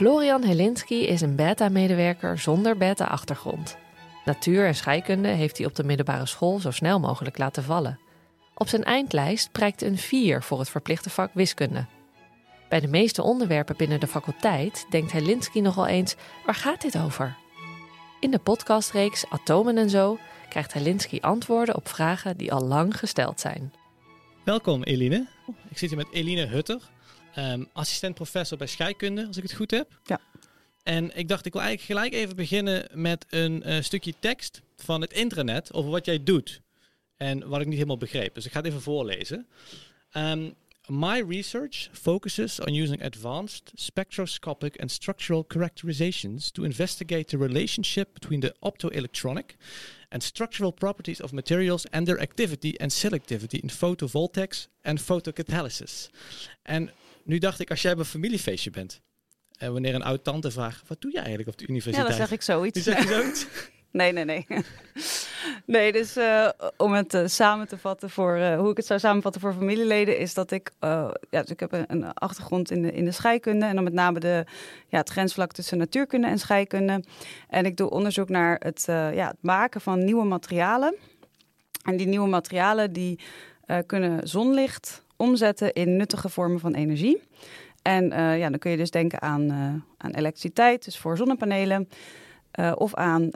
Florian Helinski is een beta-medewerker zonder beta-achtergrond. Natuur en scheikunde heeft hij op de middelbare school zo snel mogelijk laten vallen. Op zijn eindlijst prijkt een 4 voor het verplichte vak wiskunde. Bij de meeste onderwerpen binnen de faculteit denkt Helinski nogal eens: waar gaat dit over? In de podcastreeks Atomen en zo krijgt Helinski antwoorden op vragen die al lang gesteld zijn. Welkom Eline. Ik zit hier met Eline Hutter, um, assistent professor bij scheikunde, als ik het goed heb. Ja. En ik dacht, ik wil eigenlijk gelijk even beginnen met een uh, stukje tekst van het intranet over wat jij doet. En wat ik niet helemaal begreep. Dus ik ga het even voorlezen. Um, My research focuses on using advanced spectroscopic and structural characterizations to investigate the relationship between the optoelectronic and structural properties of materials and their activity and selectivity in photovoltaics and photocatalysis. En nu dacht ik, als jij bij een familiefeestje bent, en wanneer een oud tante vraagt, wat doe je eigenlijk op de universiteit? Ja, dan zeg ik zoiets. Nu zeg je zoiets? Nee, nee, nee. nee, dus uh, om het uh, samen te vatten voor uh, hoe ik het zou samenvatten voor familieleden, is dat ik, ja, dus ik heb een, een, achtergrond in de, in de scheikunde en dan met name de, ja, het grensvlak tussen natuurkunde en scheikunde. En ik doe onderzoek naar het, ja, het maken van nieuwe materialen. En die nieuwe materialen die kunnen zonlicht omzetten in nuttige vormen van energie. En ja, dan kun je dus denken aan, aan elektriciteit, dus voor zonnepanelen. Uh, of aan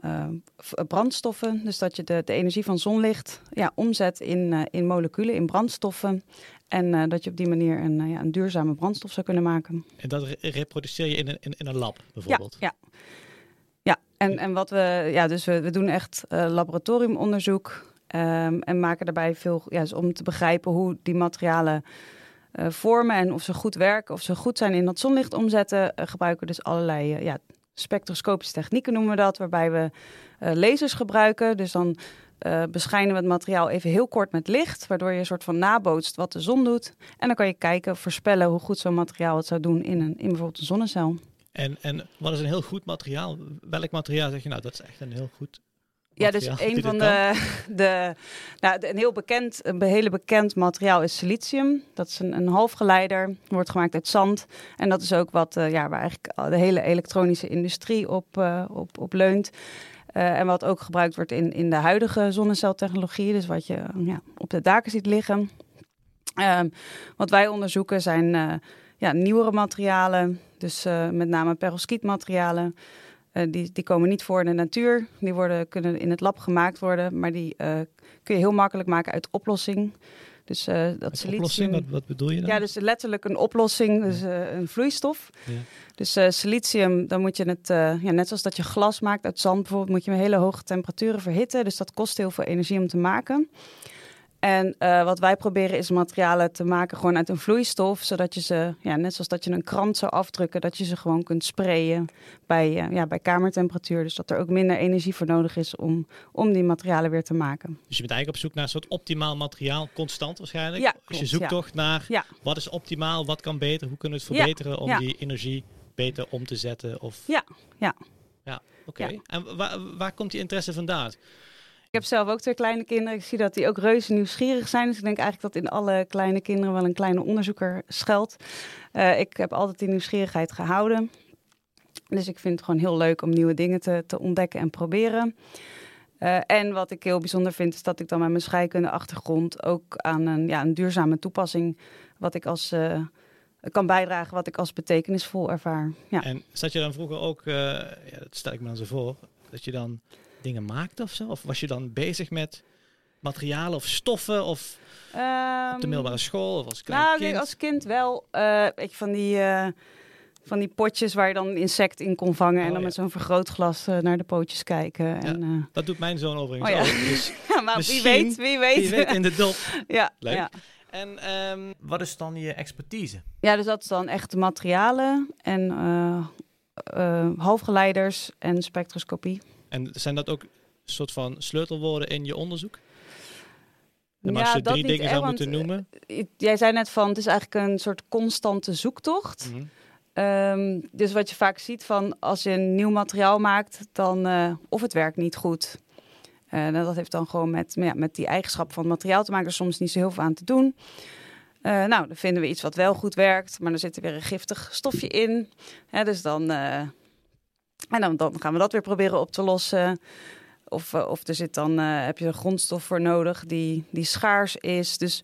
brandstoffen. Dus dat je de, de energie van zonlicht ja, omzet in, in moleculen, in brandstoffen. En dat je op die manier een, ja, een duurzame brandstof zou kunnen maken. En dat re reproduceer je in een, in, in, een lab bijvoorbeeld? Ja, ja. ja. En, en wat we, ja, dus we, we doen echt laboratoriumonderzoek. Um, en maken daarbij veel ja, dus om te begrijpen hoe die materialen vormen en of ze goed werken, of ze goed zijn in dat zonlicht omzetten, gebruiken we dus allerlei ja, spectroscopische technieken noemen we dat, waarbij we lasers gebruiken. Dus dan beschijnen we het materiaal even heel kort met licht, waardoor je een soort van nabootst wat de zon doet. En dan kan je kijken, voorspellen hoe goed zo'n materiaal het zou doen in, een, in bijvoorbeeld een zonnecel. En, en wat is een heel goed materiaal? Welk materiaal zeg je nou, dat is echt een heel goed ja, dus een van de, de, nou, een heel bekend, een hele bekend materiaal is silicium. Dat is een, een halfgeleider, wordt gemaakt uit zand. En dat is ook wat, uh, ja, waar eigenlijk de hele elektronische industrie op, uh, op, op leunt. Uh, en wat ook gebruikt wordt in, in de huidige zonneceltechnologie, dus wat je ja, op de daken ziet liggen. Ehm, wat wij onderzoeken zijn ja, nieuwere materialen, dus met name perovskietmaterialen. Uh, die, die komen niet voor in de natuur. Die worden, kunnen in het lab gemaakt worden, maar die uh, kun je heel makkelijk maken uit oplossing. Dus uh, dat silicium. Oplossing, wat, wat, bedoel je dan? Ja, dus letterlijk een oplossing, dus een vloeistof. Ja. Dus silicium, dan moet je het, ja, net zoals dat je glas maakt uit zand bijvoorbeeld, moet je met hele hoge temperaturen verhitten. Dus dat kost heel veel energie om te maken. En uh, wat wij proberen is materialen te maken gewoon uit een vloeistof, zodat je ze, ja, net zoals dat je een krant zou afdrukken, dat je ze gewoon kunt sprayen bij, uh, ja, bij kamertemperatuur. Dus dat er ook minder energie voor nodig is om, om die materialen weer te maken. Dus je bent eigenlijk op zoek naar een soort optimaal materiaal, constant waarschijnlijk. Ja, klopt, dus je zoekt ja. toch naar ja. wat is optimaal, wat kan beter, hoe kunnen we het verbeteren om die energie beter om te zetten? Of... Ja, ja. Ja, oké. Okay. En waar, waar komt die interesse vandaan? Ik heb zelf ook twee kleine kinderen. Ik zie dat die ook reuze nieuwsgierig zijn. Dus ik denk eigenlijk dat in alle kleine kinderen wel een kleine onderzoeker schuilt. Uh, ik heb altijd die nieuwsgierigheid gehouden. Dus ik vind het gewoon heel leuk om nieuwe dingen te, te ontdekken en proberen. Uh, en wat ik heel bijzonder vind, is dat ik dan met mijn scheikunde achtergrond ook aan een, ja, een duurzame toepassing, wat ik als uh, kan bijdragen, wat ik als betekenisvol ervaar. Ja. En zat je dan vroeger ook, ja, dat stel ik me dan zo voor, dat je dan dingen maakte of zo? Of was je dan bezig met materialen of stoffen of um, op de middelbare school of als klein nou, kind? als kind wel. Uh, weet je, van die, uh, van die potjes waar je dan insect in kon vangen oh, en dan ja. met zo'n vergrootglas uh, naar de pootjes kijken. Ja, en, dat doet mijn zoon overigens oh, ja. ook. Dus ja, maar wie weet, wie weet. Wie weet in de dop. ja, Leuk. Ja. En um, wat is dan je expertise? Ja, dus dat is dan echt materialen en halfgeleiders en spectroscopie. En zijn dat ook soort van sleutelwoorden in je onderzoek? En ja, als je dat drie dingen echt, zou moeten noemen? uh, jij zei net van, het is eigenlijk een soort constante zoektocht. Mm -hmm. um, dus wat je vaak ziet van, als je een nieuw materiaal maakt, dan uh, of het werkt niet goed. Uh, dat heeft dan gewoon met, ja, met die eigenschap van het materiaal te maken, er soms niet zo heel veel aan te doen. Uh, nou, dan vinden we iets wat wel goed werkt, maar dan zit er weer een giftig stofje in. Hè, dus dan, en dan, dan, gaan we dat weer proberen op te lossen. Of, of er zit dan, heb je een grondstof voor nodig die, die schaars is. Dus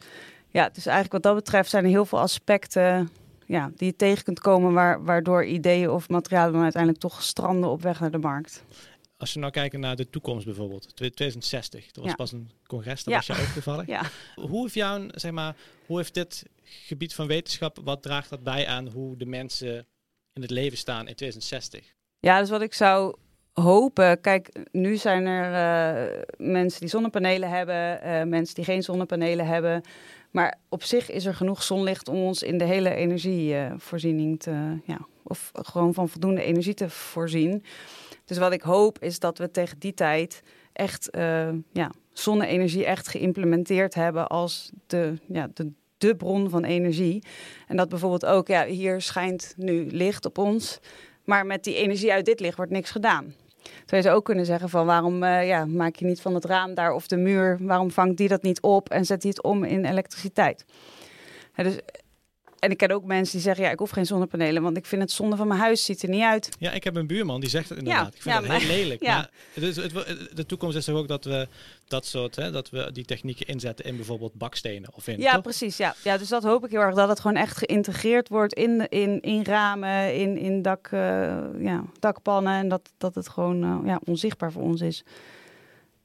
ja, dus eigenlijk wat dat betreft zijn er heel veel aspecten ja, die je tegen kunt komen, waar, waardoor ideeën of materialen dan uiteindelijk toch stranden op weg naar de markt. Als we nou kijken naar de toekomst bijvoorbeeld, 2060, dat was pas een congres, dat was jou ook Ja. Hoe heeft jou, zeg maar, hoe heeft dit gebied van wetenschap, wat draagt dat bij aan hoe de mensen in het leven staan in 2060? Ja, dus wat ik zou hopen, kijk, nu zijn er uh, mensen die zonnepanelen hebben, uh, mensen die geen zonnepanelen hebben. Maar op zich is er genoeg zonlicht om ons in de hele energievoorziening te, ja, of gewoon van voldoende energie te voorzien. Dus wat ik hoop is dat we tegen die tijd echt uh, ja, zonne-energie echt geïmplementeerd hebben als de, ja, de, de bron van energie. En dat bijvoorbeeld ook, ja, hier schijnt nu licht op ons, maar met die energie uit dit licht wordt niks gedaan. Terwijl je ook kunnen zeggen van waarom uh, ja, maak je niet van het raam daar of de muur, waarom vangt die dat niet op en zet die het om in elektriciteit? Dus en ik ken ook mensen die zeggen, ja, ik hoef geen zonnepanelen, want ik vind het zonde van mijn huis, ziet er niet uit. Ja, ik heb een buurman die zegt het inderdaad. Ja, ik vind ja, het heel lelijk. Ja. Maar het, het, de toekomst is toch ook dat we dat soort, hè, dat we die technieken inzetten in bijvoorbeeld bakstenen of in. Ja, precies. Ja. ja, dus dat hoop ik heel erg, dat het gewoon echt geïntegreerd wordt in, in, in ramen, in, in dak, uh, ja, dakpannen en dat, dat het gewoon uh, ja, onzichtbaar voor ons is.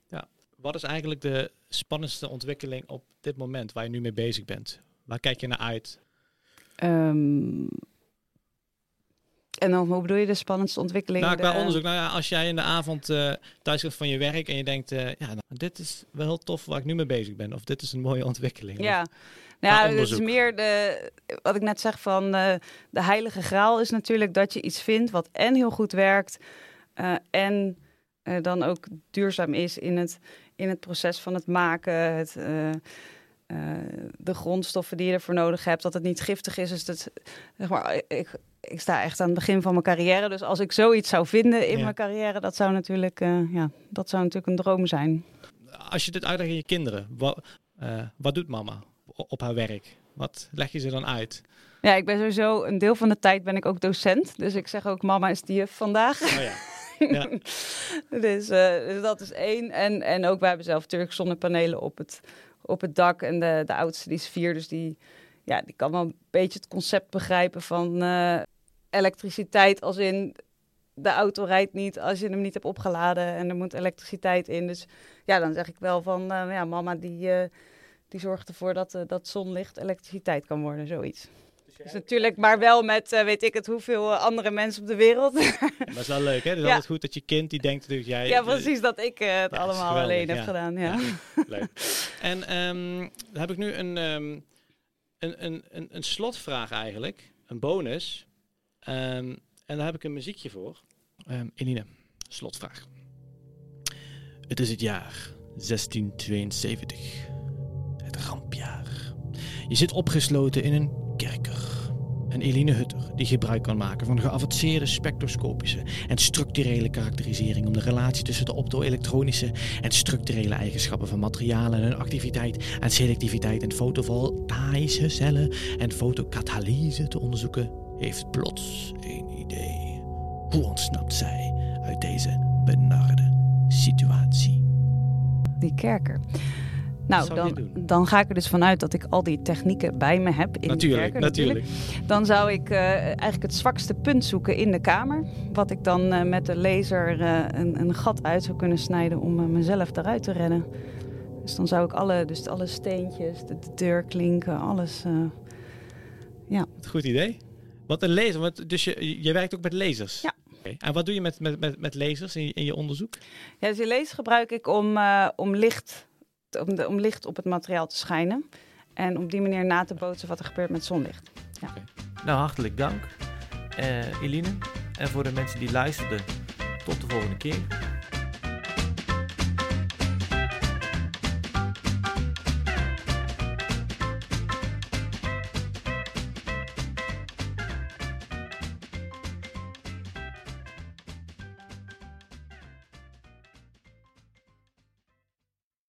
Ja, wat is eigenlijk de spannendste ontwikkeling op dit moment waar je nu mee bezig bent? Waar kijk je naar uit? Um, en dan, hoe bedoel je de spannendste ontwikkeling? Nou, qua onderzoek. Nou ja, als jij in de avond uh, thuis gaat van je werk en je denkt, uh, ja, nou, dit is wel heel tof waar ik nu mee bezig ben. Of dit is een mooie ontwikkeling. Ja, of, nou, het is meer de, wat ik net zeg van uh, de heilige graal is natuurlijk dat je iets vindt wat en heel goed werkt en dan ook duurzaam is in het, in het proces van het maken, het de grondstoffen die je ervoor nodig hebt, dat het niet giftig is. Dus dat, zeg maar, ik, ik sta echt aan het begin van mijn carrière. Dus als ik zoiets zou vinden in mijn carrière, dat zou, natuurlijk, uh, ja, dat zou natuurlijk een droom zijn. Als je dit uitlegt aan je kinderen, wat, uh, wat doet mama op haar werk? Wat leg je ze dan uit? Ja, ik ben sowieso een deel van de tijd ben ik ook docent. Dus ik zeg ook mama is die vandaag. Oh ja. Ja. dus, dus, dat is één. En, en ook wij hebben zelf natuurlijk zonnepanelen op het, op het dak. En de, de oudste die is vier, dus die, ja, die kan wel een beetje het concept begrijpen van uh, elektriciteit. Als in de auto rijdt niet als je hem niet hebt opgeladen en er moet elektriciteit in. Dus ja, dan zeg ik wel van uh, ja, mama die, uh, die zorgt ervoor dat, dat zonlicht elektriciteit kan worden, zoiets. Dus natuurlijk, maar wel met uh, weet ik het hoeveel andere mensen op de wereld. dat is wel leuk, hè? Het is ja. altijd goed dat je kind die denkt dat jij... Ja, precies, dat ik uh, het ja, allemaal alleen heb gedaan, ja. leuk. En um, dan heb ik nu een, um, een, een, een, een, slotvraag eigenlijk, een bonus. Um, en daar heb ik een muziekje voor. Eline, slotvraag. Het is het jaar 1672. Het rampjaar. Je zit opgesloten in een. En Eline Hutter, die gebruik kan maken van geavanceerde spectroscopische en structurele karakterisering om de relatie tussen de optoelektronische en structurele eigenschappen van materialen en hun activiteit en selectiviteit in fotovoltaïsche cellen en fotocatalyse te onderzoeken, heeft plots een idee. Hoe ontsnapt zij uit deze benarde situatie? Die kerker. Nou, dan, dan ga ik er dus vanuit dat ik al die technieken bij me heb. In natuurlijk, kerker, natuurlijk. Dan zou ik uh, eigenlijk het zwakste punt zoeken in de kamer. Wat ik dan uh, met de laser uh, een, een, gat uit zou kunnen snijden om mezelf eruit te redden. Dus dan zou ik alle, dus alle steentjes, de, de deurklinken, alles. ja. Goed idee. Wat een laser. Dus je, je werkt ook met lasers? Ja. En wat doe je met, met, met, met lasers in je, in je onderzoek? Ja, dus die lasers gebruik ik om, om licht om, om licht op het materiaal te schijnen. En op die manier na te bootsen wat er gebeurt met zonlicht. Ja. Nou, hartelijk dank, uh, Eline. En voor de mensen die luisterden, tot de volgende keer.